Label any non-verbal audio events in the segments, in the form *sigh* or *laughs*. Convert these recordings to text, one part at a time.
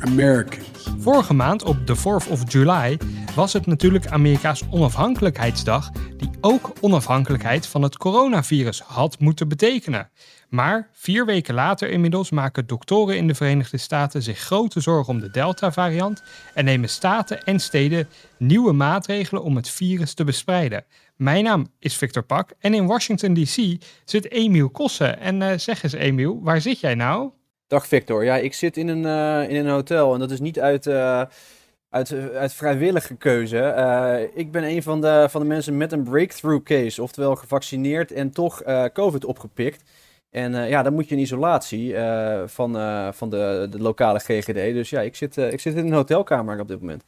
Americans. Vorige maand op de 4th of July was het natuurlijk Amerika's onafhankelijkheidsdag, die ook onafhankelijkheid van het coronavirus had moeten betekenen. Maar vier weken later inmiddels maken doktoren in de Verenigde Staten zich grote zorgen om de Delta-variant en nemen staten en steden nieuwe maatregelen om het virus te bestrijden. Mijn naam is Victor Pak en in Washington DC zit Emiel Kossen. En uh, zeg eens Emiel, waar zit jij nou? Dag Victor, ja ik zit in een, uh, in een hotel en dat is niet uit... Uh uit, uit vrijwillige keuze. Uh, ik ben een van de, van de mensen met een breakthrough case, oftewel gevaccineerd en toch COVID opgepikt. En ja, dan moet je in isolatie van, van de, de lokale GGD. Dus ja, ik zit, ik zit in een hotelkamer op dit moment.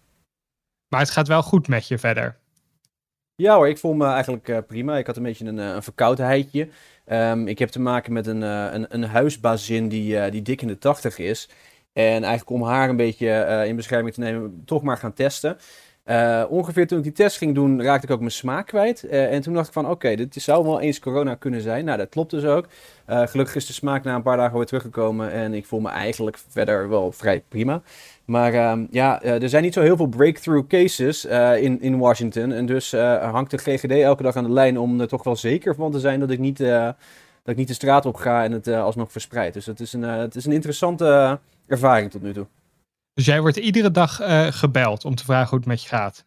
Maar het gaat wel goed met je verder? Ja hoor, ik voel me eigenlijk prima. Ik had een beetje een, een verkoudheidje. Um, ik heb te maken met een, een, een huisbazin die, die dik in de tachtig is. En eigenlijk om haar een beetje in bescherming te nemen, toch maar gaan testen. Uh, ongeveer toen ik die test ging doen, raakte ik ook mijn smaak kwijt. Uh, en toen dacht ik van, oké, okay, dit zou wel eens corona kunnen zijn. Nou, dat klopt dus ook. gelukkig is de smaak na een paar dagen weer teruggekomen. En ik voel me eigenlijk verder wel vrij prima. Maar ehm, ja, er zijn niet zo heel veel breakthrough cases in, in Washington. En dus hangt de GGD elke dag aan de lijn om er toch wel zeker van te zijn dat ik niet, dat ik niet de straat op ga en het alsnog verspreid. Dus het is een, het is een interessante ervaring tot nu toe. Dus jij wordt iedere dag uh, gebeld om te vragen hoe het met je gaat?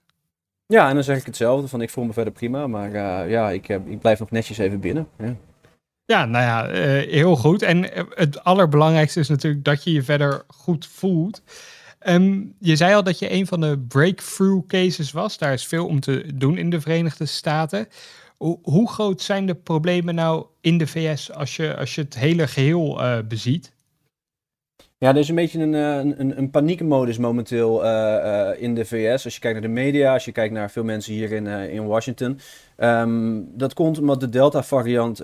Ja, en dan zeg ik hetzelfde, van ik voel me verder prima, maar uh, ja, ik, ik blijf nog netjes even binnen. Ja. Ja, nou ja, heel goed. En het allerbelangrijkste is natuurlijk dat je je verder goed voelt. Um, je zei al dat je een van de breakthrough cases was. Daar is veel om te doen in de Verenigde Staten. Hoe, hoe groot zijn de problemen nou in de VS als je, als je het hele geheel beziet? Ja, er is een beetje een, eh, een, een paniekmodus momenteel uh, uh, in de VS. Als je kijkt naar de media, als je kijkt naar veel mensen hier in, in Washington. Um, dat komt omdat de Delta-variant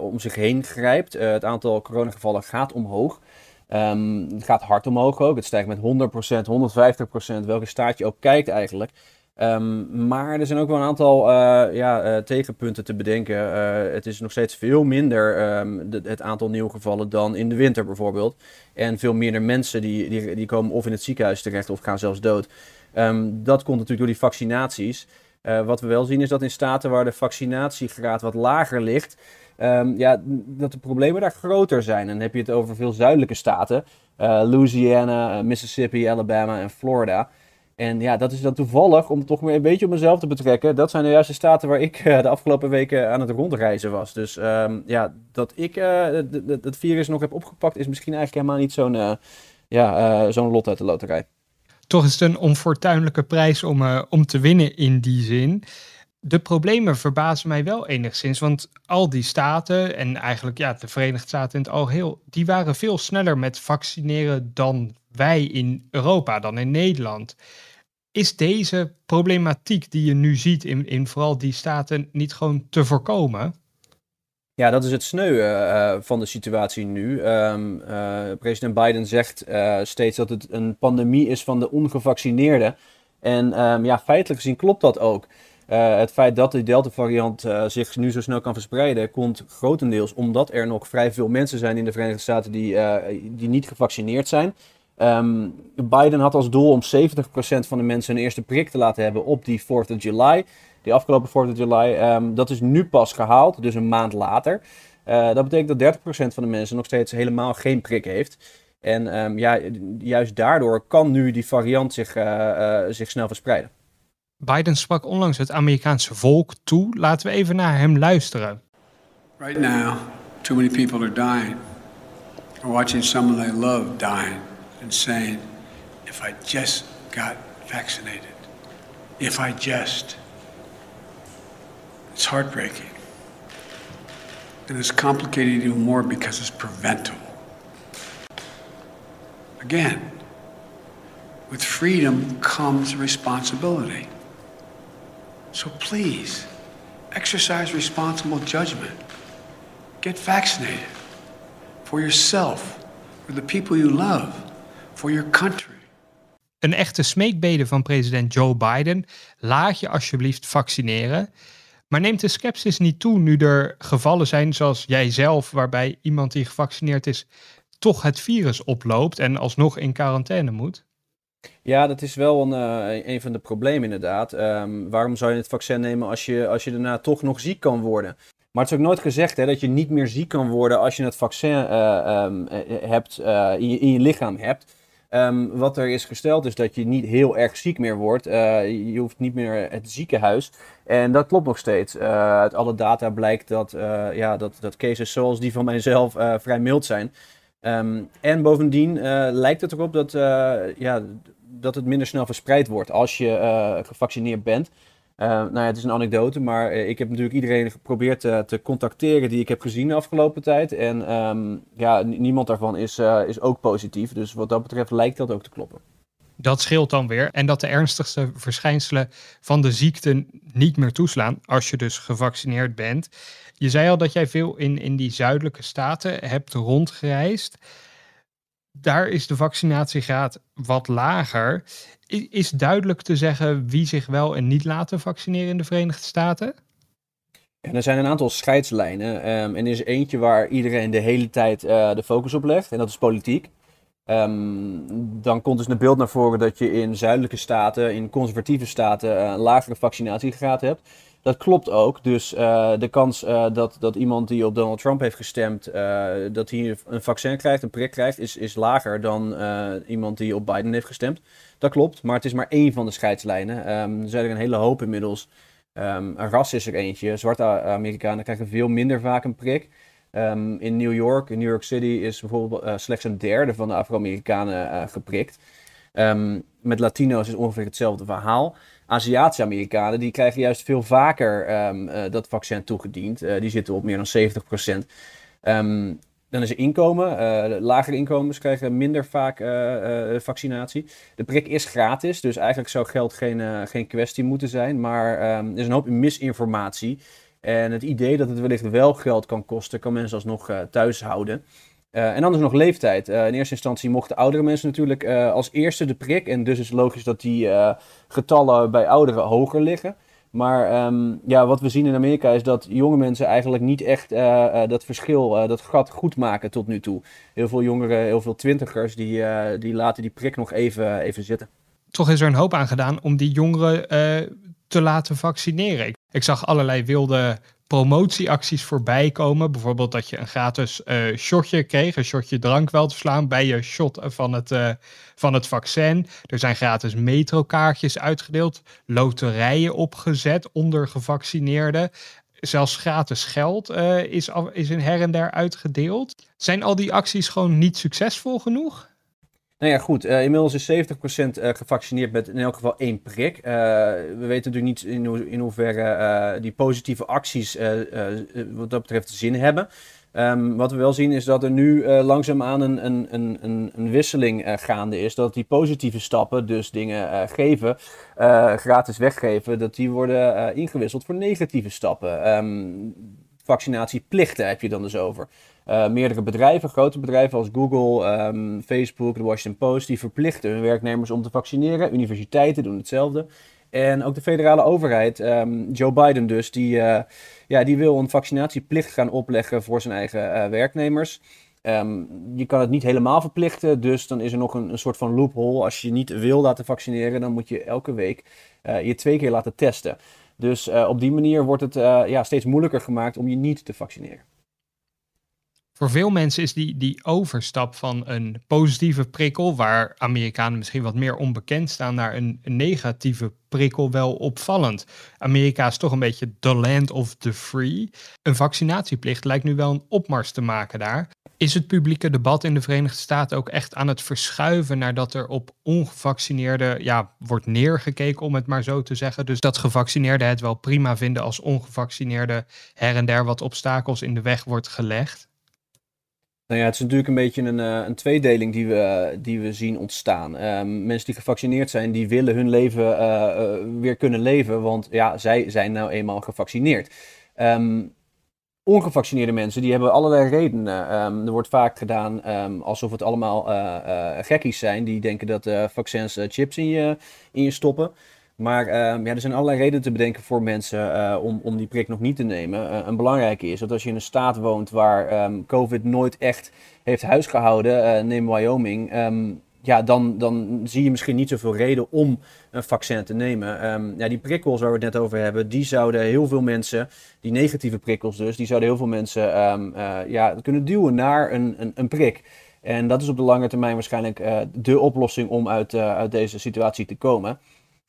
om zich heen grijpt. het aantal coronagevallen gaat omhoog. Um, het gaat hard omhoog ook. Het stijgt met 100%, 150%, welke staat je ook kijkt eigenlijk. Um, maar er zijn ook wel een aantal uh, ja, uh, tegenpunten te bedenken. Uh, het is nog steeds veel minder de, het aantal nieuwe gevallen dan in de winter bijvoorbeeld. En veel minder mensen die, die, die komen of in het ziekenhuis terecht of gaan zelfs dood. Um, dat komt natuurlijk door die vaccinaties. wat we wel zien is dat in staten waar de vaccinatiegraad wat lager ligt, ja, dat de problemen daar groter zijn. En dan heb je het over veel zuidelijke staten. Louisiana, Mississippi, Alabama en Florida. En ja, dat is dan toevallig, om toch weer een beetje op mezelf te betrekken. Dat zijn de juiste staten waar ik uh, *laughs* de afgelopen weken aan het rondreizen was. Dus um, ja, dat ik het virus nog heb opgepakt, is misschien eigenlijk helemaal niet zo'n uh, ja, zo'n lot uit de loterij. Toch is het een onfortuinlijke prijs om, om te winnen in die zin. De problemen verbazen mij wel enigszins, want al die staten en eigenlijk ja, de Verenigde Staten in het algeheel, die waren veel sneller met vaccineren dan wij in Europa, dan in Nederland. Is deze problematiek die je nu ziet in, in vooral die staten niet gewoon te voorkomen? Ja, dat is het sneu uh, van de situatie nu. Um, uh, president Biden zegt steeds dat het een pandemie is van de ongevaccineerden. En um, ja, feitelijk gezien klopt dat ook. het feit dat de Delta-variant zich nu zo snel kan verspreiden, komt grotendeels omdat er nog vrij veel mensen zijn in de Verenigde Staten die, die niet gevaccineerd zijn. Um, Biden had als doel om 70% van de mensen een eerste prik te laten hebben op die 4th of July. Die afgelopen 4th of July. Um, dat is nu pas gehaald, dus een maand later. Uh, dat betekent dat 30% van de mensen nog steeds helemaal geen prik heeft. En um, ja, juist daardoor kan nu die variant zich, uh, uh, zich snel verspreiden. Biden sprak onlangs het Amerikaanse volk toe. Laten we even naar hem luisteren. Right now, too many people are dying. Or watching someone they love dying. And saying, if I just got vaccinated, if I just. It's heartbreaking. And it's complicated even more because it's preventable. Again, With freedom comes responsibility. So please, exercise responsible judgment. Get vaccinated for yourself, for the people you love, for your country. Een echte smeekbede van president Joe Biden. Laat je alsjeblieft vaccineren. Maar neemt de sceptisch niet toe nu er gevallen zijn zoals jijzelf, waarbij iemand die gevaccineerd is toch het virus oploopt en alsnog in quarantaine moet? Ja, dat is wel een, uh, een van de problemen inderdaad. Um, waarom zou je het vaccin nemen als je, als je daarna toch nog ziek kan worden? Maar het is ook nooit gezegd hè, dat je niet meer ziek kan worden als je het vaccin uh, um, hebt, uh, in, je, in je lichaam hebt. Um, wat er is gesteld is dat je niet heel erg ziek meer wordt. Uh, je hoeft niet meer het ziekenhuis. En dat klopt nog steeds. Uh, uit alle data blijkt dat, uh, ja, dat, dat cases zoals die van mijzelf vrij mild zijn. Um, en bovendien lijkt het erop dat, ja, dat het minder snel verspreid wordt als je gevaccineerd bent. Uh, nou ja, het is een anekdote, maar uh, ik heb natuurlijk iedereen geprobeerd uh, te contacteren die ik heb gezien de afgelopen tijd. En um, ja, niemand daarvan is, is ook positief. Dus wat dat betreft lijkt dat ook te kloppen. Dat scheelt dan weer. En dat de ernstigste verschijnselen van de ziekte niet meer toeslaan als je dus gevaccineerd bent. Je zei al dat jij veel in, in die zuidelijke staten hebt rondgereisd. Daar is de vaccinatiegraad wat lager. Is duidelijk te zeggen wie zich wel en niet laten vaccineren in de Verenigde Staten? er zijn een aantal scheidslijnen. Um, en er is eentje waar iedereen de hele tijd uh, de focus op legt. En dat is politiek. Um, dan komt dus een beeld naar voren dat je in zuidelijke staten, in conservatieve staten, uh, een lagere vaccinatiegraad hebt. Dat klopt ook. Dus uh, de kans uh, dat, dat iemand die op Donald Trump heeft gestemd, uh, dat hij een vaccin krijgt, een prik krijgt, is, is lager dan iemand die op Biden heeft gestemd. Dat klopt, maar het is maar één van de scheidslijnen. Um, er zijn er een hele hoop inmiddels. Um, een ras is er eentje. Zwarte Amerikanen krijgen veel minder vaak een prik. Um, in New York, in New York City, is bijvoorbeeld slechts een derde van de Afro-Amerikanen geprikt. met Latino's is ongeveer hetzelfde verhaal. Aziatische Amerikanen, die krijgen juist veel vaker um, uh, dat vaccin toegediend. Uh, die zitten op meer dan 70 procent. Um, dan is er inkomen. Uh, lagere inkomens krijgen minder vaak vaccinatie. De prik is gratis, dus eigenlijk zou geld geen, geen kwestie moeten zijn. Maar um, er is een hoop misinformatie. En het idee dat het wellicht wel geld kan kosten, kan mensen alsnog thuis houden. Uh, en dan is nog leeftijd. Uh, in eerste instantie mochten oudere mensen natuurlijk uh, als eerste de prik. En dus is het logisch dat die getallen bij ouderen hoger liggen. Maar um, ja, wat we zien in Amerika is dat jonge mensen eigenlijk niet echt dat verschil, dat gat goed maken tot nu toe. Heel veel jongeren, heel veel twintigers, die, die laten die prik nog even, even zitten. Toch is er een hoop aan gedaan om die jongeren te laten vaccineren. Ik zag allerlei wilde promotieacties voorbij komen. Bijvoorbeeld dat je een gratis uh, shotje kreeg, een shotje drank wel te slaan bij je shot van het, uh, van het vaccin. Er zijn gratis metrokaartjes uitgedeeld, loterijen opgezet onder gevaccineerden. Zelfs gratis geld is, is in her en der uitgedeeld. Zijn al die acties gewoon niet succesvol genoeg? Nou ja, goed. Uh, inmiddels is 70% uh, eh, gevaccineerd met in elk geval één prik. Uh, we weten natuurlijk niet in, in hoeverre die positieve acties wat dat betreft zin hebben. Um, wat we wel zien is dat er nu langzaamaan een, een, een, een wisseling gaande is. Dat die positieve stappen, dus dingen geven, gratis weggeven, dat die worden ingewisseld voor negatieve stappen. Um, vaccinatieplichten heb je dan dus over. Uh, meerdere bedrijven, grote bedrijven als Google, um, Facebook, de Washington Post, die verplichten hun werknemers om te vaccineren. Universiteiten doen hetzelfde. En ook de federale overheid, um, Joe Biden dus, die, uh, ja, die wil een vaccinatieplicht gaan opleggen voor zijn eigen uh, werknemers. Um, je kan het niet helemaal verplichten, dus dan is er nog een, een, soort van loophole. Als je niet wil laten vaccineren, dan moet je elke week je twee keer laten testen. Dus op die manier wordt het ja, steeds moeilijker gemaakt om je niet te vaccineren. Voor veel mensen is die, die overstap van een positieve prikkel, waar Amerikanen misschien wat meer onbekend staan, naar een, negatieve prikkel wel opvallend. Amerika is toch een beetje the land of the free. Een vaccinatieplicht lijkt nu wel een opmars te maken daar. Is het publieke debat in de Verenigde Staten ook echt aan het verschuiven naar dat er op ongevaccineerden ja, wordt neergekeken, om het maar zo te zeggen? Dus dat gevaccineerden het wel prima vinden als ongevaccineerden her en der wat obstakels in de weg wordt gelegd? Nou ja, het is natuurlijk een beetje een, uh, een tweedeling die we, die we zien ontstaan. Um, mensen die gevaccineerd zijn, die willen hun leven uh, uh, weer kunnen leven, want ja, zij zijn nou eenmaal gevaccineerd. Um, ongevaccineerde mensen, die hebben allerlei redenen. Um, er wordt vaak gedaan alsof het allemaal gekkies zijn, die denken dat vaccins chips in je, in je stoppen. Maar ja, er zijn allerlei redenen te bedenken voor mensen om, om die prik nog niet te nemen. een belangrijke is dat als je in een staat woont waar COVID nooit echt heeft huisgehouden, neem Wyoming, ja, dan, dan zie je misschien niet zoveel reden om een vaccin te nemen. Ja, die prikkels waar we het net over hebben, die zouden heel veel mensen, die negatieve prikkels dus, die zouden heel veel mensen ja, kunnen duwen naar een, een, een, prik. En dat is op de lange termijn waarschijnlijk uh, de oplossing om uit, uit deze situatie te komen.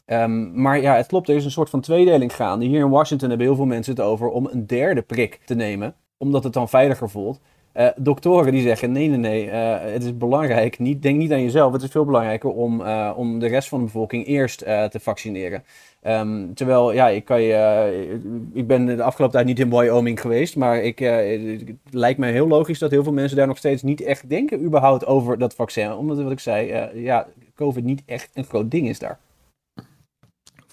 Um, maar ja, het klopt, er is een soort van tweedeling gaande. Hier in Washington hebben heel veel mensen het over om een derde prik te nemen, omdat het dan veiliger voelt. Uh, doktoren die zeggen: nee, nee, nee, uh, het is belangrijk. Niet, denk niet aan jezelf. Het is veel belangrijker om, uh, om de rest van de bevolking eerst te vaccineren. Um, terwijl, ja, ik, kan je, ik ben de afgelopen tijd niet in Wyoming geweest. Maar ik, het lijkt me heel logisch dat heel veel mensen daar nog steeds niet echt denken, überhaupt over dat vaccin. Omdat, wat ik zei, ja, COVID niet echt een groot ding is daar.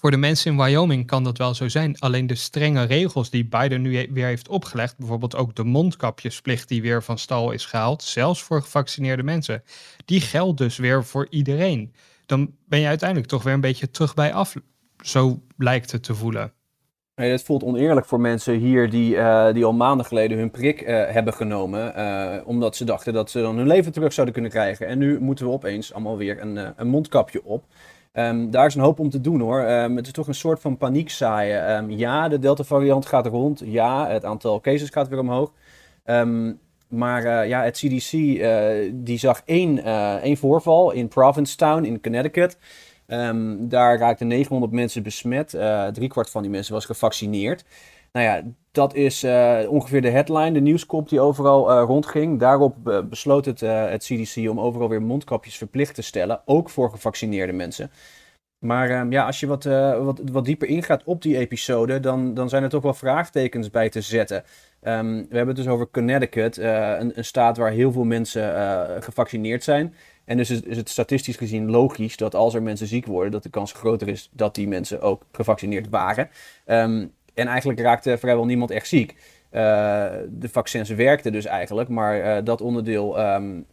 Voor de mensen in Wyoming kan dat wel zo zijn. Alleen de strenge regels die Biden nu weer heeft opgelegd, bijvoorbeeld ook de mondkapjesplicht die weer van stal is gehaald, zelfs voor gevaccineerde mensen, die geldt dus weer voor iedereen. Dan ben je uiteindelijk toch weer een beetje terug bij af. Zo lijkt het te voelen. Nee, het voelt oneerlijk voor mensen hier die, uh, die al maanden geleden hun prik uh, hebben genomen. Uh, omdat ze dachten dat ze dan hun leven terug zouden kunnen krijgen. En nu moeten we opeens allemaal weer een, een mondkapje op. Um, daar is een hoop om te doen hoor. Um, het is toch een soort van paniek zaaien. Um, ja, de Delta-variant gaat rond. Ja, het aantal cases gaat weer omhoog. maar uh, ja, het CDC uh, die zag één, uh, één voorval in Provincetown in Connecticut. daar raakten 900 mensen besmet. driekwart van die mensen was gevaccineerd. Nou ja, dat is uh, ongeveer de headline, de nieuwskop die overal uh, rondging. Daarop uh, besloot het, het CDC om overal weer mondkapjes verplicht te stellen, ook voor gevaccineerde mensen. Maar ehm, ja, als je wat, wat, wat dieper ingaat op die episode, dan, dan zijn er toch wel vraagtekens bij te zetten. Um, we hebben het dus over Connecticut, een, een, staat waar heel veel mensen gevaccineerd zijn. En dus is, is, het statistisch gezien logisch dat als er mensen ziek worden, dat de kans groter is dat die mensen ook gevaccineerd waren. Um, en eigenlijk raakte vrijwel niemand echt ziek. Uh, de vaccins werkten dus eigenlijk, maar uh, dat onderdeel um,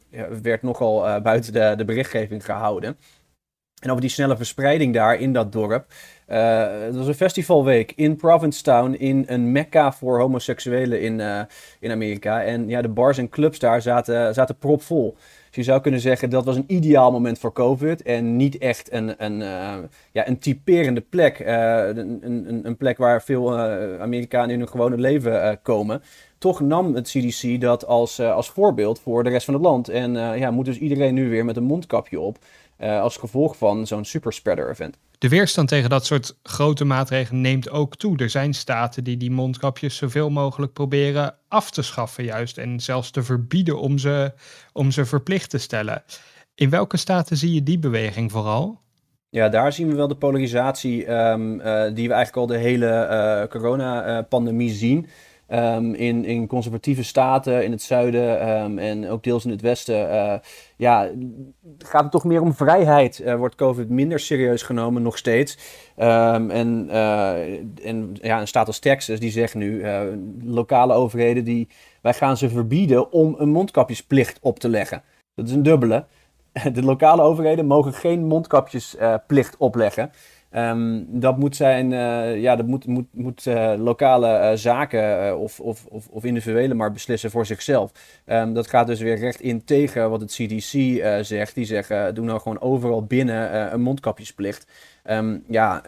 werd nogal uh, buiten de, de, berichtgeving gehouden. En over die snelle verspreiding daar in dat dorp. het was een festivalweek in Provincetown, in een mekka voor homoseksuelen in, in Amerika. En ja, de bars en clubs daar zaten, zaten propvol. Dus je zou kunnen zeggen dat was een ideaal moment voor COVID en niet echt een, een, uh, ja, een typerende plek. Een, een, een, plek waar veel Amerikanen in hun gewone leven komen. Toch nam het CDC dat als, als voorbeeld voor de rest van het land. En ja, moet dus iedereen nu weer met een mondkapje op als gevolg van zo'n superspreader event. De weerstand tegen dat soort grote maatregelen neemt ook toe. Er zijn staten die die mondkapjes zoveel mogelijk proberen af te schaffen, juist. En zelfs te verbieden om ze, om ze verplicht te stellen. In welke staten zie je die beweging vooral? Ja, daar zien we wel de polarisatie um, uh, die we eigenlijk al de hele uh, coronapandemie zien. Um, in, in conservatieve staten in het zuiden um, en ook deels in het westen. Uh, ja, gaat het toch meer om vrijheid? Uh, wordt COVID minder serieus genomen, nog steeds. Um, en, uh, en ja, een staat als Texas, die zegt nu, lokale overheden, die, wij gaan ze verbieden om een mondkapjesplicht op te leggen. Dat is een dubbele. *laughs* De lokale overheden mogen geen mondkapjesplicht opleggen. Um, dat moet zijn, uh, ja, dat moet, moet, moet uh, lokale uh, zaken of, of, of, of, individuelen maar beslissen voor zichzelf. Um, dat gaat dus weer recht in tegen wat het CDC zegt. Die zeggen, doe nou gewoon overal binnen een mondkapjesplicht. Um, ja,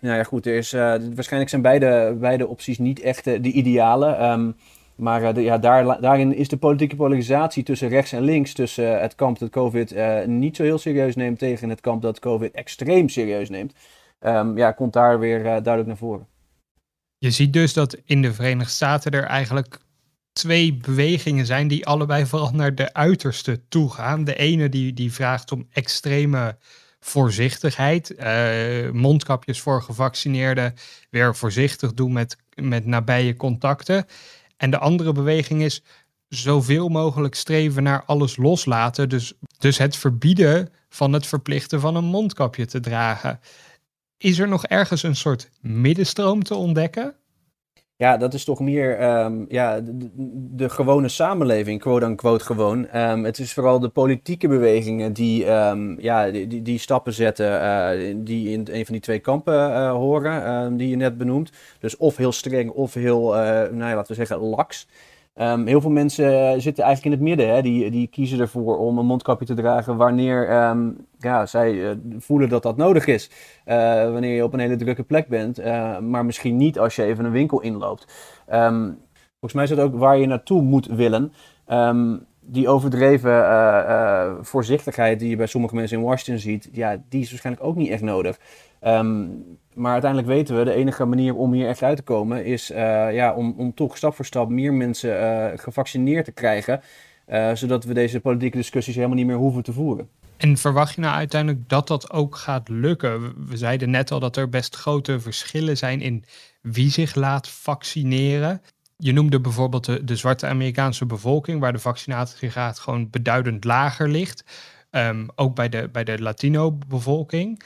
nou ja, goed, er is, waarschijnlijk zijn beide, beide opties niet echt de ideale. Maar de, ja, daar, daarin is de politieke polarisatie tussen rechts en links, tussen het kamp dat COVID uh, niet zo heel serieus neemt tegen het kamp dat COVID extreem serieus neemt, um, ja, komt daar weer duidelijk naar voren. Je ziet dus dat in de Verenigde Staten er eigenlijk twee bewegingen zijn die allebei *laughs* vooral naar de uiterste toe gaan. De ene die, die vraagt om extreme voorzichtigheid, mondkapjes voor gevaccineerden, weer voorzichtig doen met, met nabije contacten. En de andere beweging is zoveel mogelijk streven naar alles loslaten. Dus, dus het verbieden van het verplichten van een mondkapje te dragen. Is er nog ergens een soort middenstroom te ontdekken? Ja, dat is toch meer um, ja, de, gewone samenleving, quote-unquote gewoon. Um, het is vooral de politieke bewegingen die, um, ja, die, die, stappen zetten, uh, die in een van die twee kampen uh, horen, die je net benoemt. Dus of heel streng of heel, uh, nou ja, laten we zeggen, laks. Um, heel veel mensen zitten eigenlijk in het midden. Hè? Die, die kiezen ervoor om een mondkapje te dragen wanneer um, ja, zij uh, voelen dat dat nodig is. Uh, wanneer je op een hele drukke plek bent. Maar misschien niet als je even een winkel inloopt. Um, volgens mij is dat ook waar je naartoe moet willen. Die overdreven voorzichtigheid die je bij sommige mensen in Washington ziet, ja, die is waarschijnlijk ook niet echt nodig. Maar uiteindelijk weten we, de enige manier om hier echt uit te komen is uh, ja, om, om toch stap voor stap meer mensen gevaccineerd te krijgen. Zodat we deze politieke discussies helemaal niet meer hoeven te voeren. En verwacht je nou uiteindelijk dat dat ook gaat lukken? We zeiden net al dat er best grote verschillen zijn in wie zich laat vaccineren. Je noemde bijvoorbeeld de, de zwarte Amerikaanse bevolking, waar de vaccinatiegraad gewoon beduidend lager ligt. Um, ook bij de, bij de Latino-bevolking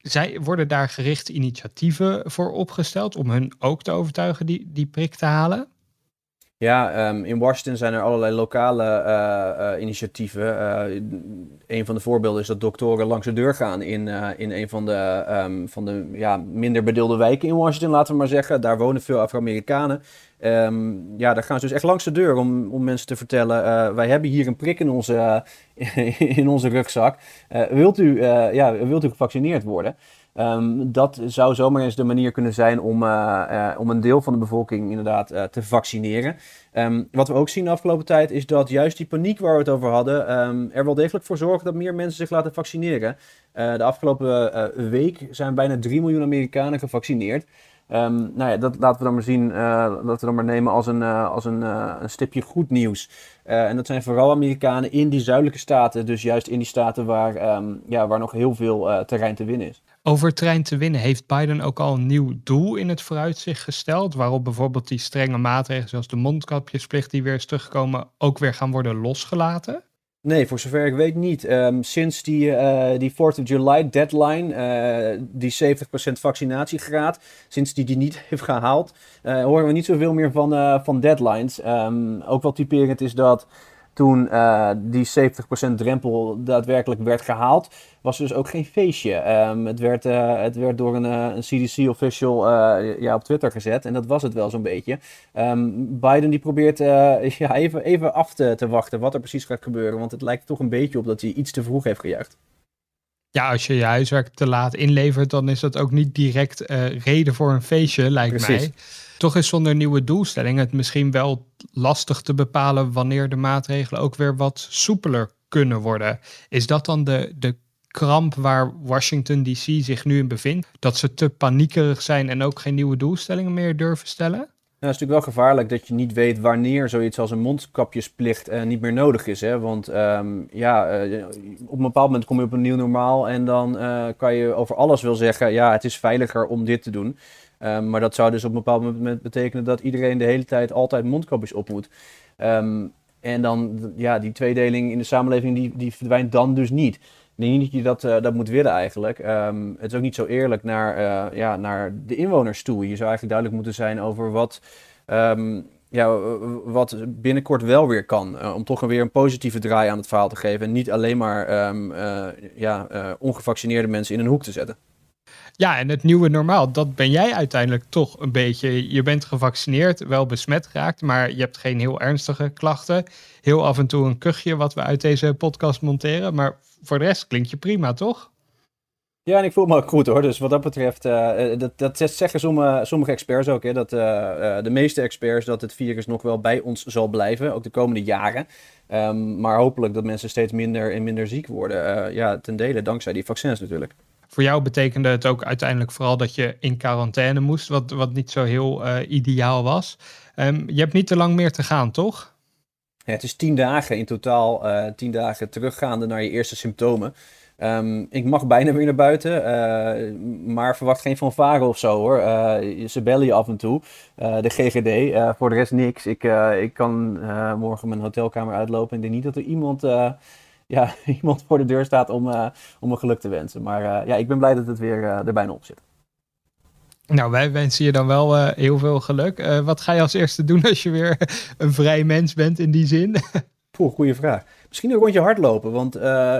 zij worden daar gerichte initiatieven voor opgesteld om hun ook te overtuigen die, die prik te halen? Ja, um, in Washington zijn er allerlei lokale uh, uh, initiatieven. Uh, een van de voorbeelden is dat doktoren langs de deur gaan in, in een van de, um, van de ja, minder bedeelde wijken in Washington, laten we maar zeggen. Daar wonen veel Afro-Amerikanen. Um, ja, daar gaan ze dus echt langs de deur om, om mensen te vertellen: wij hebben hier een prik in onze, *laughs* in onze rugzak. wilt, u, ja, wilt u gevaccineerd worden? Um, dat zou zomaar eens de manier kunnen zijn om, uh, uh, om een deel van de bevolking inderdaad uh, te vaccineren. Um, wat we ook zien de afgelopen tijd is dat juist die paniek waar we het over hadden, um, er wel degelijk voor zorgt dat meer mensen zich laten vaccineren. de afgelopen week zijn bijna 3 miljoen Amerikanen gevaccineerd. Nou ja, dat laten we dan maar zien, uh, laten we dan maar nemen als een, als een, een stipje goed nieuws. en dat zijn vooral Amerikanen in die zuidelijke staten, dus juist in die staten waar, ja, waar nog heel veel terrein te winnen is. Over terrein te winnen heeft Biden ook al een nieuw doel in het vooruitzicht gesteld, waarop bijvoorbeeld die strenge maatregelen zoals de mondkapjesplicht die weer is teruggekomen ook weer gaan worden losgelaten? Nee, voor zover ik weet niet. Um, sinds die, uh, die 4th of July deadline, uh, die 70% vaccinatiegraad, sinds die die niet *laughs* heeft gehaald, uh, horen we niet zoveel meer van, van deadlines. Um, ook wel typerend is dat toen uh, die 70% drempel daadwerkelijk werd gehaald, was er dus ook geen feestje. Um, het, werd, uh, het werd door een, uh, een CDC-official ja, op Twitter gezet en dat was het wel zo'n beetje. Um, Biden die probeert *laughs* ja, even, even af te, te wachten wat er precies gaat gebeuren, want het lijkt toch een beetje op dat hij iets te vroeg heeft gejuicht. Ja, als je je huiswerk te laat inlevert, dan is dat ook niet direct reden voor een feestje, lijkt Precies. mij. Toch is zonder nieuwe doelstelling het misschien wel lastig te bepalen wanneer de maatregelen ook weer wat soepeler kunnen worden. Is dat dan de, de kramp waar Washington DC zich nu in bevindt? Dat ze te paniekerig zijn en ook geen nieuwe doelstellingen meer durven stellen? Nou, is natuurlijk wel gevaarlijk dat je niet weet wanneer zoiets als een mondkapjesplicht uh, niet meer nodig is. Hè? Want um, ja, uh, op een bepaald moment kom je op een nieuw normaal en dan uh, kan je over alles wel zeggen, ja, het is veiliger om dit te doen. Um, maar dat zou dus op een bepaald moment betekenen dat iedereen de hele tijd altijd mondkapjes op moet. Um, en dan, ja, die tweedeling in de samenleving, die, die verdwijnt dan dus niet. Ik denk niet dat je dat, dat moet willen eigenlijk. Um, het is ook niet zo eerlijk naar, uh, ja, naar de inwoners toe. Je zou eigenlijk duidelijk moeten zijn over wat, ja, wat binnenkort wel weer kan. Uh, om toch weer een positieve draai aan het verhaal te geven. En niet alleen maar ja, ongevaccineerde mensen in een hoek te zetten. Ja, en het nieuwe normaal, dat ben jij uiteindelijk toch een beetje. Je bent gevaccineerd, wel besmet geraakt, maar je hebt geen heel ernstige klachten. Heel af en toe een kuchje wat we uit deze podcast monteren. Maar voor de rest klinkt je prima, toch? Ja, en ik voel me ook goed hoor. Dus wat dat betreft, uh, dat, dat zeggen sommige, experts ook. Hè, dat uh, de meeste experts dat het virus nog wel bij ons zal blijven, ook de komende jaren. Um, maar hopelijk dat mensen steeds minder en minder ziek worden. ja, ten dele dankzij die vaccins natuurlijk. Voor jou betekende het ook uiteindelijk vooral dat je in quarantaine moest, wat, wat niet zo heel uh, ideaal was. Um, je hebt niet te lang meer te gaan, toch? Ja, het is tien dagen in totaal, uh, tien dagen teruggaande naar je eerste symptomen. Ehm, ik mag bijna weer naar buiten, maar verwacht geen fanfare of zo hoor. ze bellen je af en toe, de GGD. voor de rest niks. Ik, ik kan morgen mijn hotelkamer uitlopen en denk niet dat er iemand ja, *laughs* iemand voor de deur staat om, uh, om een geluk te wensen. Maar uh, ja, ik ben blij dat het weer uh, er bijna op zit. Nou, wij wensen je dan wel heel veel geluk. wat ga je als eerste doen als je weer *laughs* een vrij mens bent in die zin? *laughs* Poeh, goede vraag. Misschien een rondje hardlopen, want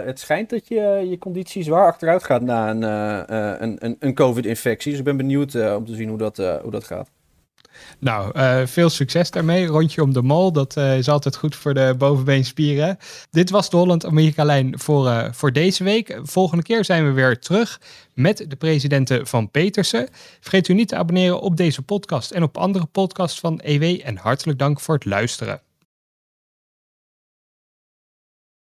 het schijnt dat je je conditie zwaar achteruit gaat na een, een, een, een COVID-infectie. Dus ik ben benieuwd om te zien hoe dat, hoe dat gaat. Nou, uh, veel succes daarmee. Rondje om de mol, dat uh, is altijd goed voor de bovenbeenspieren. Dit was de Holland-Amerika-lijn voor, uh, voor deze week. Volgende keer zijn we weer terug met de presidenten van Petersen. Vergeet u niet te abonneren op deze podcast en op andere podcasts van EW. En hartelijk dank voor het luisteren.